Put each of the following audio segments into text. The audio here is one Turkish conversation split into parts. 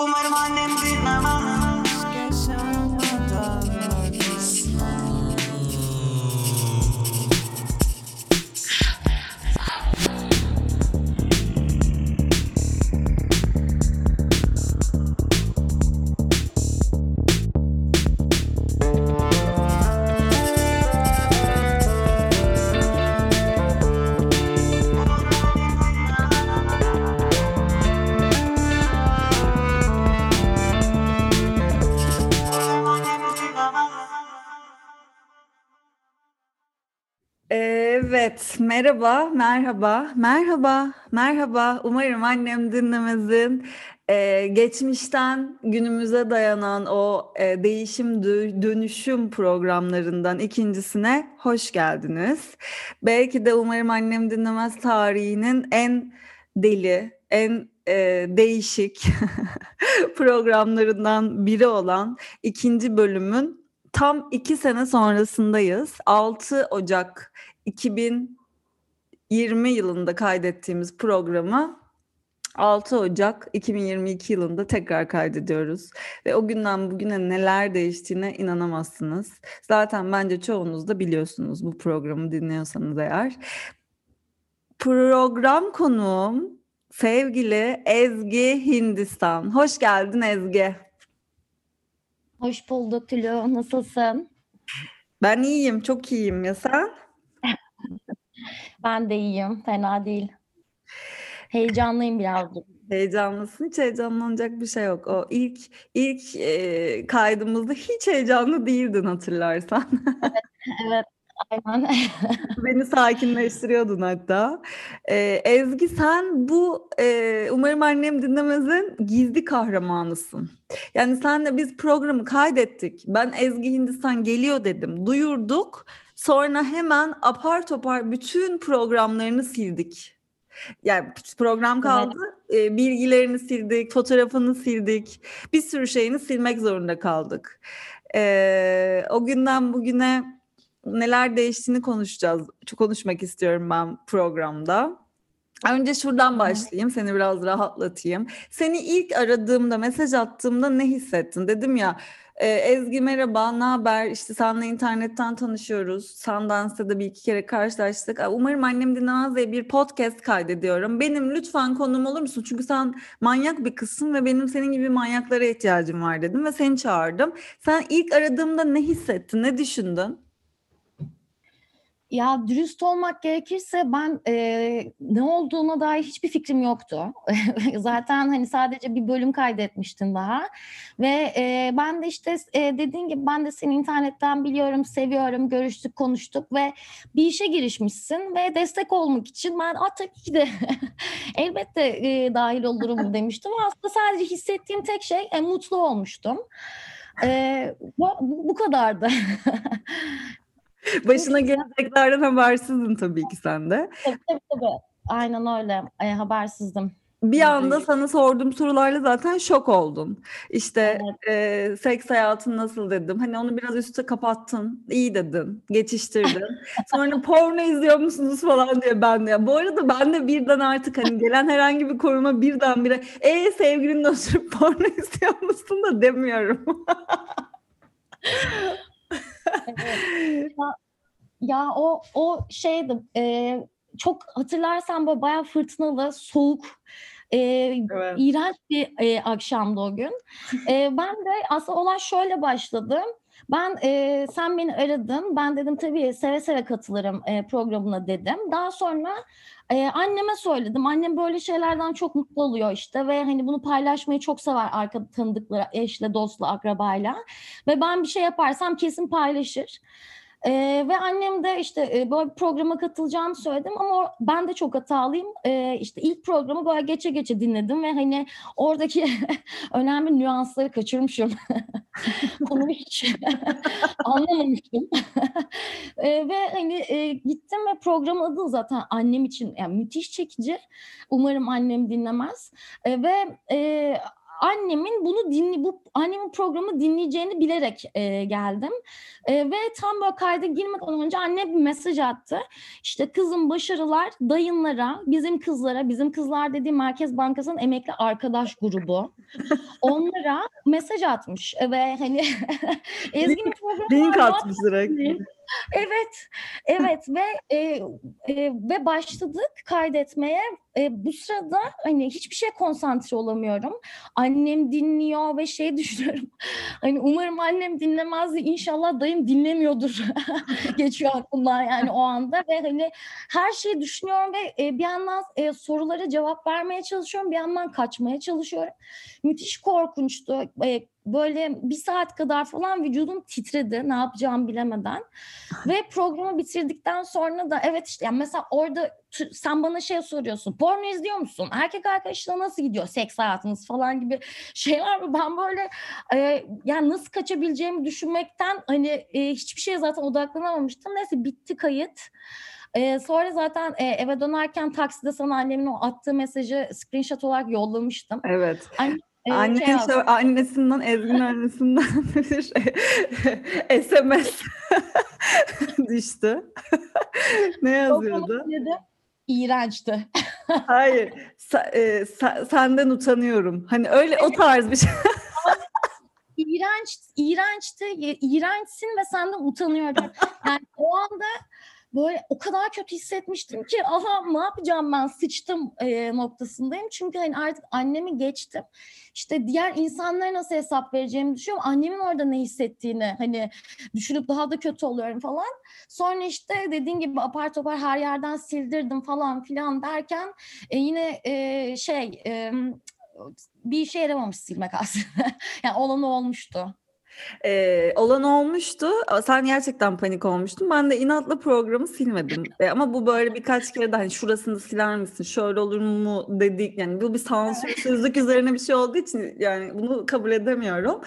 Umarım annem dinlemez. Evet, merhaba, merhaba, merhaba, merhaba. Umarım annem dinlemezin e, geçmişten günümüze dayanan o e, değişim dö- dönüşüm programlarından ikincisine hoş geldiniz. Belki de umarım annem dinlemez tarihinin en deli, en e, değişik programlarından biri olan ikinci bölümün tam iki sene sonrasındayız. 6 Ocak 2020 yılında kaydettiğimiz programı 6 Ocak 2022 yılında tekrar kaydediyoruz. Ve o günden bugüne neler değiştiğine inanamazsınız. Zaten bence çoğunuz da biliyorsunuz bu programı dinliyorsanız eğer. Program konuğum sevgili Ezgi Hindistan. Hoş geldin Ezgi. Hoş bulduk Tülü. Nasılsın? Ben iyiyim, çok iyiyim ya sen? Ben de iyiyim. Fena değil. Heyecanlıyım birazcık. Heyecanlısın. Hiç heyecanlanacak bir şey yok. O ilk ilk e, kaydımızda hiç heyecanlı değildin hatırlarsan. Evet, aynen. Beni sakinleştiriyordun hatta. E, Ezgi sen bu e, umarım annem dinlemezin gizli kahramanısın. Yani senle biz programı kaydettik. Ben Ezgi Hindistan geliyor dedim. Duyurduk. Sonra hemen apar topar bütün programlarını sildik. Yani program kaldı. e, bilgilerini sildik, fotoğrafını sildik. Bir sürü şeyini silmek zorunda kaldık. E, o günden bugüne neler değiştiğini konuşacağız. Çok konuşmak istiyorum ben programda. Önce şuradan başlayayım, seni biraz rahatlatayım. Seni ilk aradığımda, mesaj attığımda ne hissettin? Dedim ya, e, Ezgi merhaba, ne haber? İşte seninle internetten tanışıyoruz. Sundance'da bir iki kere karşılaştık. Umarım annem dinlemez diye bir podcast kaydediyorum. Benim lütfen konum olur musun? Çünkü sen manyak bir kızsın ve benim senin gibi manyaklara ihtiyacım var dedim ve seni çağırdım. Sen ilk aradığımda ne hissettin, ne düşündün? Ya dürüst olmak gerekirse ben e, ne olduğuna dair hiçbir fikrim yoktu. Zaten hani sadece bir bölüm kaydetmiştin daha. Ve e, ben de işte e, dediğin gibi ben de seni internetten biliyorum, seviyorum, görüştük, konuştuk ve bir işe girişmişsin ve destek olmak için ben "Aa, tabii ki de elbette e, dahil olurum demiştim. Aslında sadece hissettiğim tek şey e, mutlu olmuştum. E, bu, bu bu kadardı. Başına geleceklerden habersizdin tabii ki sen de. Tabii tabii. tabii. Aynen öyle. E, habersizdim. Bir anda sana sorduğum sorularla zaten şok oldun. İşte Evet. e, seks hayatın nasıl dedim. Hani onu biraz üste kapattın. İyi dedin. Geçiştirdin. Sonra porno izliyor musunuz falan diye ben de. Bu arada ben de birden artık hani gelen herhangi bir koruma birdenbire e sevgilinle oturup porno izliyor musun da demiyorum. Evet. Ya o o şeydi e, çok hatırlarsan böyle bayağı fırtınalı, soğuk, e, Evet. iğrenç bir e, akşamdı o gün. E, ben de aslında olay şöyle başladı. Ben e, sen beni aradın. Ben dedim tabii seve seve katılırım e, programına dedim. Daha sonra e, anneme söyledim. Annem böyle şeylerden çok mutlu oluyor işte ve hani bunu paylaşmayı çok sever arka tanıdıkları eşle, dostla, akrabayla. Ve ben bir şey yaparsam kesin paylaşır. Ee, ve annem de işte e, böyle programa katılacağımı söyledim ama ben de çok hatalıyım. Ee, işte ilk programı böyle geçe geçe dinledim ve hani oradaki önemli nüansları kaçırmışım. Konuyu hiç anlamamıştım. Ee, ve hani e, gittim ve programın adı zaten annem için yani müthiş çekici. Umarım annem dinlemez. Ee, ve e, annemin bunu dinli bu annemin programı dinleyeceğini bilerek e, geldim. E, ve tam böyle kayda girmeden önce anne bir mesaj attı. İşte kızım başarılar dayınlara, bizim kızlara, bizim kızlar dediğim Merkez Bankası'nın emekli arkadaş grubu. Onlara mesaj atmış ve hani Ezgi'nin programı Link atmış direkt. Evet, evet ve e, e, ve başladık kaydetmeye. E, bu sırada hani hiçbir şeye konsantre olamıyorum. Annem dinliyor ve şey düşünüyorum. Hani umarım annem dinlemez inşallah dayım dinlemiyordur. Geçiyor aklımdan yani o anda ve hani her şeyi düşünüyorum ve e, bir yandan e, sorulara cevap vermeye çalışıyorum, bir yandan kaçmaya çalışıyorum. Müthiş korkunçtu. E, böyle bir saat kadar falan vücudum titredi ne yapacağımı bilemeden. Ve programı bitirdikten sonra da evet işte yani mesela orada sen bana şey soruyorsun. Porno izliyor musun? Erkek arkadaşla nasıl gidiyor seks hayatınız falan gibi şeyler var. Ben böyle e, yani nasıl kaçabileceğimi düşünmekten hani e, hiçbir şeye zaten odaklanamamıştım. Neyse bitti kayıt. Ee, sonra zaten e, eve dönerken takside sana annemin o attığı mesajı screenshot olarak yollamıştım. Evet. Ee, Anne şey işte annesinden, Ezgi'nin annesinden bir SMS düştü. ne yazıyordu? İğrençti. Hayır, sa- e, sa- senden utanıyorum. Hani öyle o tarz bir şey. İğrenç, iğrençti. İğrençsin ve senden utanıyorum. Yani o anda böyle o kadar kötü hissetmiştim ki aha ne yapacağım ben sıçtım e, noktasındayım. Çünkü hani artık annemi geçtim. İşte diğer insanlara nasıl hesap vereceğimi düşünüyorum. Annemin orada ne hissettiğini hani düşünüp daha da kötü oluyorum falan. Sonra işte dediğin gibi apar topar her yerden sildirdim falan filan derken e, yine e, şey e, bir işe yaramamış silmek aslında. yani olanı olmuştu. Ee, olan olmuştu. Sen gerçekten panik olmuştun. Ben de inatla programı silmedim. E, ama bu böyle birkaç kere de hani şurasını siler misin? Şöyle olur mu dedik. Yani bu bir sansürsüzlük üzerine bir şey olduğu için yani bunu kabul edemiyorum.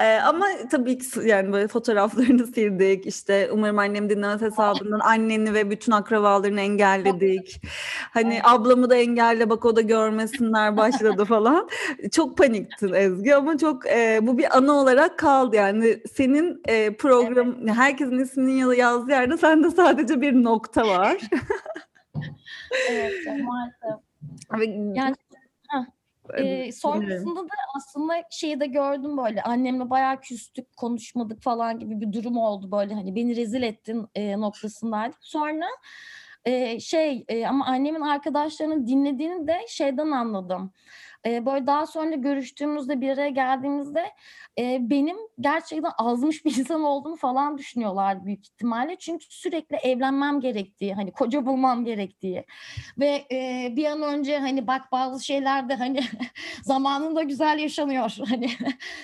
Ee, ama tabii ki yani böyle fotoğraflarını sildik. İşte umarım annem dinlemez hesabından anneni ve bütün akrabalarını engelledik. Hani ablamı da engelle bak o da görmesinler başladı falan. Çok paniktin Ezgi ama çok e, bu bir anı olarak kaldı yani senin e, program herkesin isminin ya- yazdığı yerde sende sadece bir nokta var. Evet maalesef. Yani e, Ee, sonrasında da aslında şeyi de gördüm böyle annemle bayağı küstük konuşmadık falan gibi bir durum oldu böyle hani beni rezil ettin e, noktasındaydık. Sonra e, şey e, ama annemin arkadaşlarının dinlediğini de şeyden anladım. E, böyle daha sonra görüştüğümüzde bir araya geldiğimizde e, benim gerçekten azmış bir insan olduğumu falan düşünüyorlar büyük ihtimalle. Çünkü sürekli evlenmem gerektiği, hani koca bulmam gerektiği ve e, bir an önce hani bak bazı şeyler de hani zamanında güzel yaşanıyor. Hani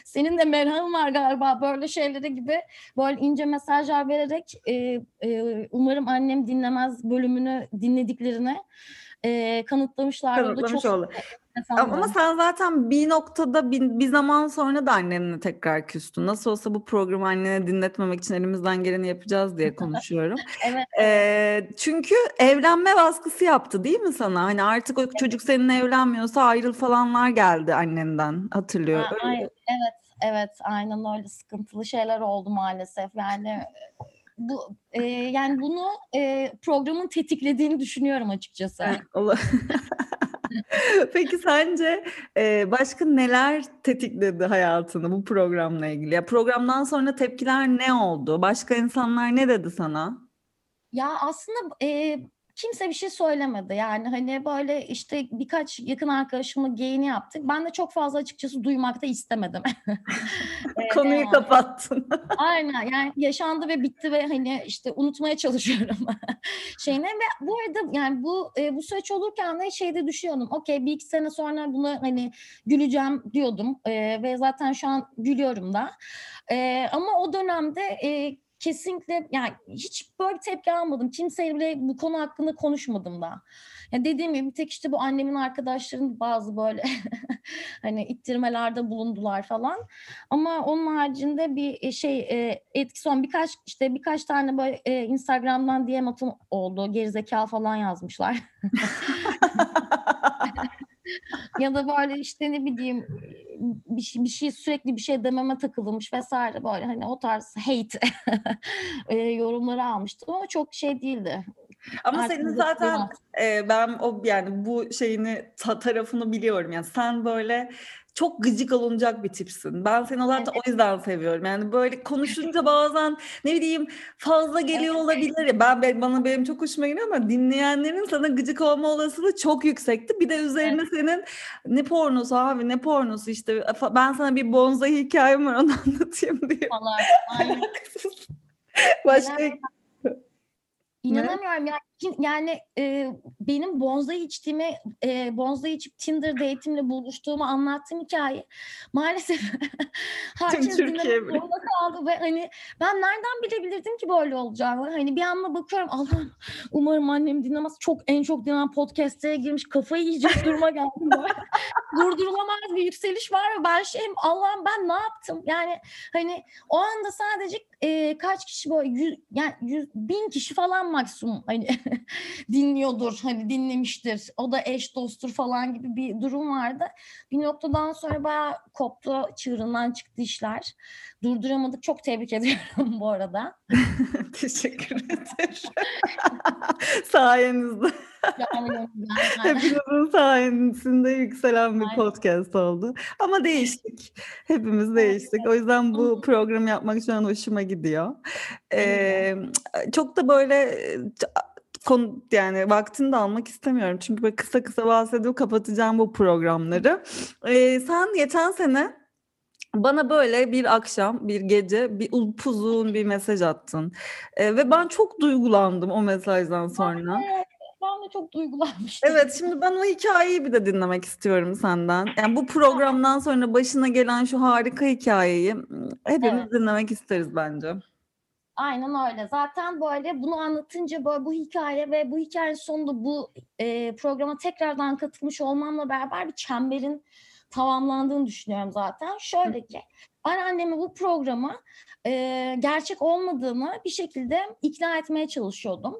senin de merhamın var galiba böyle şeylere gibi böyle ince mesajlar vererek e, e, umarım annem dinlemez bölümünü dinlediklerini e, kanıtlamışlar. Kanıtlamış çok oldu. Enteresan Ama, sen zaten bir noktada bir, bir zaman sonra da annenle tekrar küstün. Nasıl olsa bu programı annene dinletmemek için elimizden geleni yapacağız diye konuşuyorum. Evet. Ee, çünkü evlenme baskısı yaptı değil mi sana? Hani artık o çocuk seninle evlenmiyorsa ayrıl falanlar geldi annenden hatırlıyorum. Ha, evet, evet, aynen öyle sıkıntılı şeyler oldu maalesef. Yani bu e, yani bunu e, programın tetiklediğini düşünüyorum açıkçası. Peki sence e, başka neler tetikledi hayatını bu programla ilgili? Ya programdan sonra tepkiler ne oldu? Başka insanlar ne dedi sana? Ya aslında e, kimse bir şey söylemedi. Yani hani böyle işte birkaç yakın arkadaşımla geyini yaptık. Ben de çok fazla açıkçası duymak da istemedim. Konuyu yani. kapattın. Aynen yani yaşandı ve bitti ve hani işte unutmaya çalışıyorum şeyine ve bu arada yani bu e, bu süreç olurken de şeyde düşünüyordum. Okey bir iki sene sonra bunu hani güleceğim diyordum E, ve zaten şu an gülüyorum da. E, ama o dönemde e, kesinlikle yani hiç böyle bir tepki almadım. Kimseyle bile bu konu hakkında konuşmadım da. Ya dediğim gibi bir tek işte bu annemin arkadaşlarının bazı böyle hani ittirmelerde bulundular falan. Ama onun haricinde bir e, şey e, etkisi olan birkaç işte birkaç tane böyle e, Instagram'dan DM atın oldu. Gerizekalı falan yazmışlar. ya da böyle işte ne bileyim bir şey, bir şey sürekli bir şey dememe takılmış vesaire böyle hani o tarz hate e, yorumları almıştım ama çok şey değildi. Ama Artık senin zaten e, ben o yani bu şeyini ta- tarafını biliyorum yani sen böyle çok gıcık olunacak bir tipsin. Ben seni zaten o yüzden seviyorum. Yani böyle konuşunca bazen ne bileyim fazla geliyor olabilir. ya. Ben, ben bana benim çok hoşuma gidiyor ama dinleyenlerin sana gıcık olma olasılığı çok yüksekti. Bir de üzerine senin ne pornosu abi ne pornosu işte ben sana bir bonsai hikayem var onu anlatayım diye. falan. Aynen. Başka İnanamıyorum ya. Yani e, benim bonsai içtiğimi, e, bonsai içip Tinder date'imle buluştuğumu anlattığım hikaye maalesef herkes dinlemek kaldı ve hani ben nereden bilebilirdim ki böyle olacağını? Hani bir anda bakıyorum Allah'ım umarım annem dinlemez. Çok en çok dinlenen podcast'e girmiş kafayı yiyecek duruma geldim. Durdurulamaz bir yükseliş var ve ben şeyim Allah'ım ben ne yaptım? Yani hani o anda sadece e, kaç kişi böyle yüz, yani yüz, bin kişi falan maksimum hani dinliyordur hani dinlemiştir o da eş dosttur falan gibi bir durum vardı. Bir noktadan sonra bayağı koptu çığırından çıktı işler. Durduramadık çok tebrik ediyorum bu arada. teşekkür ederim. Sayenizde. Yani, Hepinizin sayesinde yükselen bir Aynen. podcast oldu. Ama değiştik. Hepimiz değiştik. O yüzden bu programı yapmak şu an hoşuma gidiyor. Ee, çok da böyle konu yani vaktini de almak istemiyorum. Çünkü böyle kısa kısa bahsedip kapatacağım bu programları. Ee, sen geçen sene bana böyle bir akşam, bir gece, bir upuzun bir mesaj attın. Ee, ve ben çok duygulandım o mesajdan sonra. Evet, ben de çok duygulanmıştım. Evet, şimdi ben o hikayeyi bir de dinlemek istiyorum senden. Yani bu programdan sonra başına gelen şu harika hikayeyi m, hepimiz Evet. dinlemek isteriz bence. Aynen öyle. Zaten böyle bunu anlatınca böyle bu hikaye ve bu hikayenin sonunda bu e, programa tekrardan katılmış olmamla beraber bir çemberin tamamlandığını düşünüyorum zaten. Şöyle ki ben anneme bu programı e, gerçek olmadığını bir şekilde ikna etmeye çalışıyordum.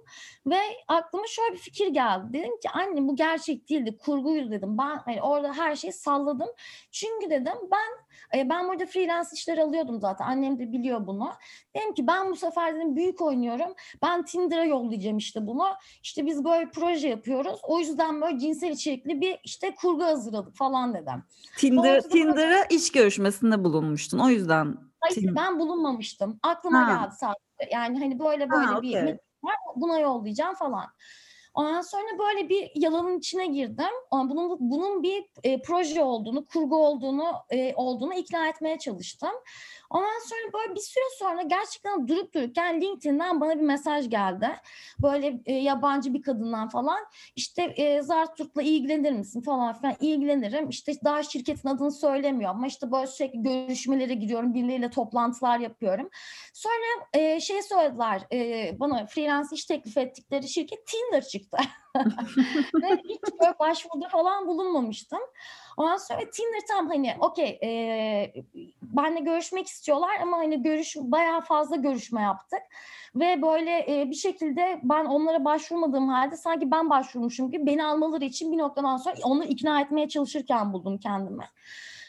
Ve aklıma şöyle bir fikir geldi. Dedim ki anne bu gerçek değildi, kurguydu dedim. Ben hani orada her şeyi salladım. Çünkü dedim ben e, ben burada freelance işler alıyordum zaten. Annem de biliyor bunu. Dedim ki ben bu sefer dedim büyük oynuyorum. Ben Tinder'a yollayacağım işte bunu. İşte biz böyle proje yapıyoruz. O yüzden böyle cinsel içerikli bir işte kurgu hazırladık falan dedim. Tinder, Tinder'a iş görüşmesinde bulunmuştun. O yüzden Hayır ben bulunmamıştım. Aklıma Ha. geldi sadece. Yani hani böyle böyle Ha, bir metin var buna yollayacağım falan. Ondan sonra böyle bir yalanın içine girdim. Bunun bunun bir e, proje olduğunu, kurgu olduğunu e, olduğunu ikna etmeye çalıştım. Ondan sonra böyle bir süre sonra gerçekten durup dururken LinkedIn'den bana bir mesaj geldi. Böyle e, yabancı bir kadından falan. İşte e, Zarturt'la ilgilenir misin falan filan. İlgilenirim. İşte daha şirketin adını söylemiyor ama işte böyle sürekli görüşmelere giriyorum. Birileriyle toplantılar yapıyorum. Sonra e, şey söylediler e, bana freelance iş teklif ettikleri şirket Tinder çıktı. Ve hiç böyle başvuruda falan bulunmamıştım. Ondan sonra Tinder tam hani okey e, benle görüşmek istiyorlar ama hani görüş bayağı fazla görüşme yaptık. Ve böyle e, bir şekilde ben onlara başvurmadığım halde sanki ben başvurmuşum gibi beni almaları için bir noktadan sonra onları ikna etmeye çalışırken buldum kendimi.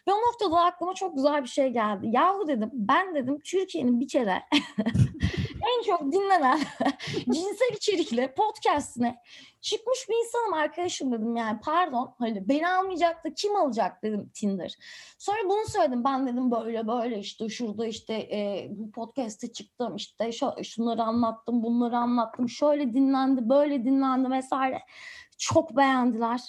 Ve o noktada aklıma çok güzel bir şey geldi. Yahu dedim ben dedim Türkiye'nin bir kere en çok dinlenen cinsel içerikli podcastine çıkmış bir insanım arkadaşım dedim yani pardon hani beni almayacak da kim alacak dedim Tinder. Sonra bunu söyledim ben dedim böyle böyle işte şurada işte e, bu podcast'e çıktım işte şu, şunları anlattım bunları anlattım şöyle dinlendi böyle dinlendi vesaire. Çok beğendiler.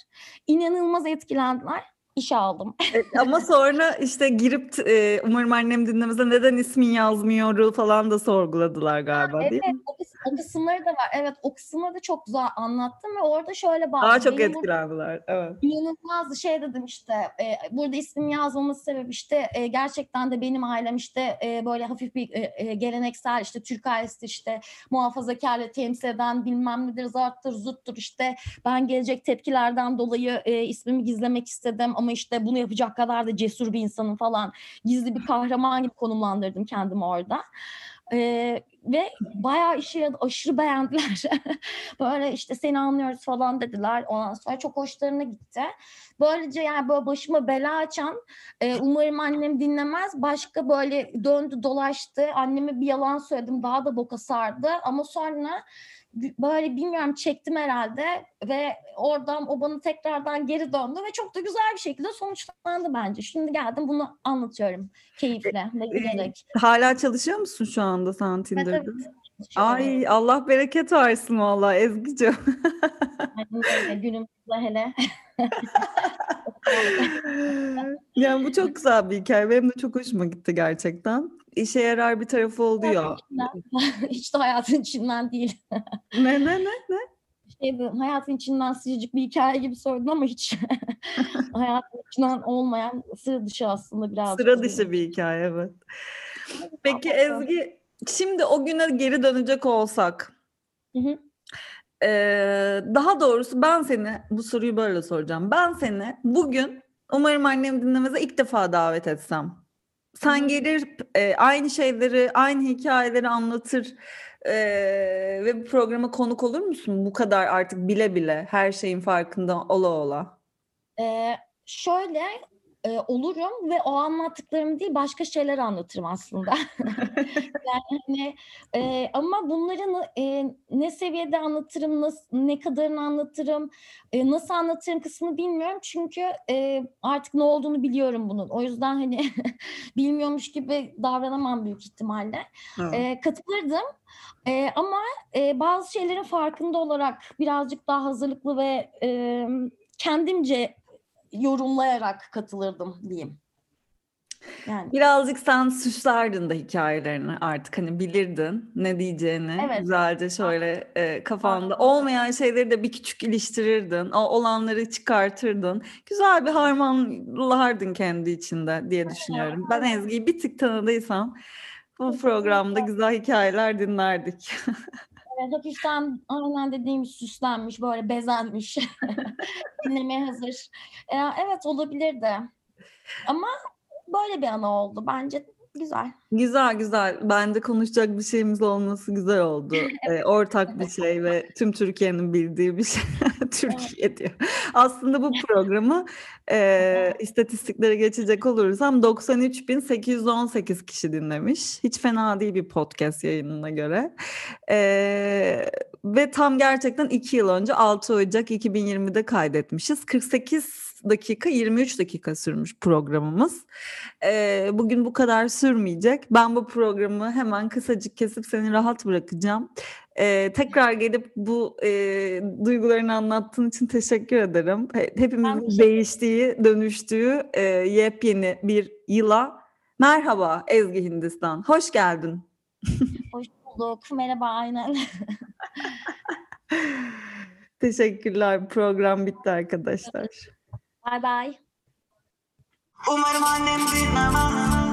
İnanılmaz etkilendiler. İş aldım. E, ama sonra işte girip e, umarım annem dinlemese neden ismin yazmıyor falan da sorguladılar galiba değil Evet mi? O, kıs- o kısımları da var. Evet o kısımları da çok güzel anlattım ve orada şöyle bağlı. Daha çok etkilendiler. Evet. İnanılmazdı şey dedim işte e, burada ismim yazmamız sebep işte e, gerçekten de benim ailem işte e, böyle hafif bir e, e, geleneksel işte Türk ailesi işte muhafazakarlığı temsil eden bilmem nedir zarttır zuttur işte ben gelecek tepkilerden dolayı e, ismimi gizlemek istedim ama işte bunu yapacak kadar da cesur bir insanım falan gizli bir kahraman gibi konumlandırdım kendimi orada. Ee, ve bayağı yaradı. Aşırı beğendiler. böyle işte seni anlıyoruz falan dediler. Ondan sonra çok hoşlarına gitti. Böylece yani böyle başıma bela açan e, umarım annem dinlemez. Başka böyle döndü dolaştı. Anneme bir yalan söyledim. Daha da boka sardı. Ama sonra böyle bilmiyorum çektim herhalde ve oradan o bana tekrardan geri döndü ve çok da güzel bir şekilde sonuçlandı bence. Şimdi geldim bunu anlatıyorum keyifle ve gülerek. Hala çalışıyor musun şu anda sen Evet, Tinder'da? evet. Ay Allah bereket versin valla Ezgi'ciğim. Günümüzde hele. yani bu çok güzel bir hikaye. Benim de çok hoşuma gitti gerçekten. İşe yarar bir tarafı oluyor. Hiç de hayatın içinden değil. ne ne ne? Şeydi, hayatın içinden sıcacık bir hikaye gibi söyledin ama hiç hayatın içinden olmayan sıra dışı aslında biraz. Sıra dışı bir hikaye evet. Peki Ezgi şimdi o güne geri dönecek olsak Hı hı. eee, daha doğrusu ben seni bu soruyu böyle soracağım. Ben seni bugün umarım annem dinlemeze ilk defa davet etsem. Sen gelir e, aynı şeyleri, aynı hikayeleri anlatır e, ve bu programa konuk olur musun? Bu kadar artık bile bile her şeyin farkında ola ola. Ee, şöyle e, olurum ve o anlattıklarım değil başka şeyler anlatırım aslında. yani hani e, ama bunları e, ne seviyede anlatırım, nas- ne kadarını anlatırım, e, nasıl anlatırım kısmını bilmiyorum çünkü e, artık ne olduğunu biliyorum bunun. O yüzden hani bilmiyormuş gibi davranamam büyük ihtimalle. E, katılırdım E, ama e, bazı şeylerin farkında olarak birazcık daha hazırlıklı ve e, kendimce yorumlayarak katılırdım diyeyim. Yani. Birazcık sen süslardın da hikayelerini artık hani bilirdin ne diyeceğini Evet. güzelce şöyle e, kafanda. Olmayan şeyleri de bir küçük iliştirirdin o olanları çıkartırdın. Güzel bir harmanlardın kendi içinde diye düşünüyorum. Ben Ezgi'yi bir tık tanıdıysam bu programda güzel hikayeler dinlerdik. evet, hafiften aynen dediğim süslenmiş, böyle bezenmiş, dinlemeye hazır. E, evet olabilirdi. Ama böyle bir ana oldu. Bence güzel. Güzel güzel. Bence konuşacak bir şeyimiz olması güzel oldu. Ee, ortak bir şey ve tüm Türkiye'nin bildiği bir şey. Türkiye diyor. Aslında bu programı e, istatistiklere geçecek olursam 93.818 kişi dinlemiş. Hiç fena değil bir podcast yayınına göre. Ee, ve tam gerçekten 2 yıl önce 6 Ocak 2020'de kaydetmişiz. 48 dakika 23 dakika sürmüş programımız. Ee, bugün bu kadar sürmeyecek. Ben bu programı hemen kısacık kesip seni rahat bırakacağım. Ee, tekrar gelip bu e, duygularını anlattığın için teşekkür ederim. He- Hepimizin değiştiği, dönüştüğü e, yepyeni bir yıla. Merhaba Ezgi Hindistan. Hoş geldin. Hoş bulduk. Merhaba aynen. Teşekkürler. Program bitti arkadaşlar. Bye bye. Umarım annem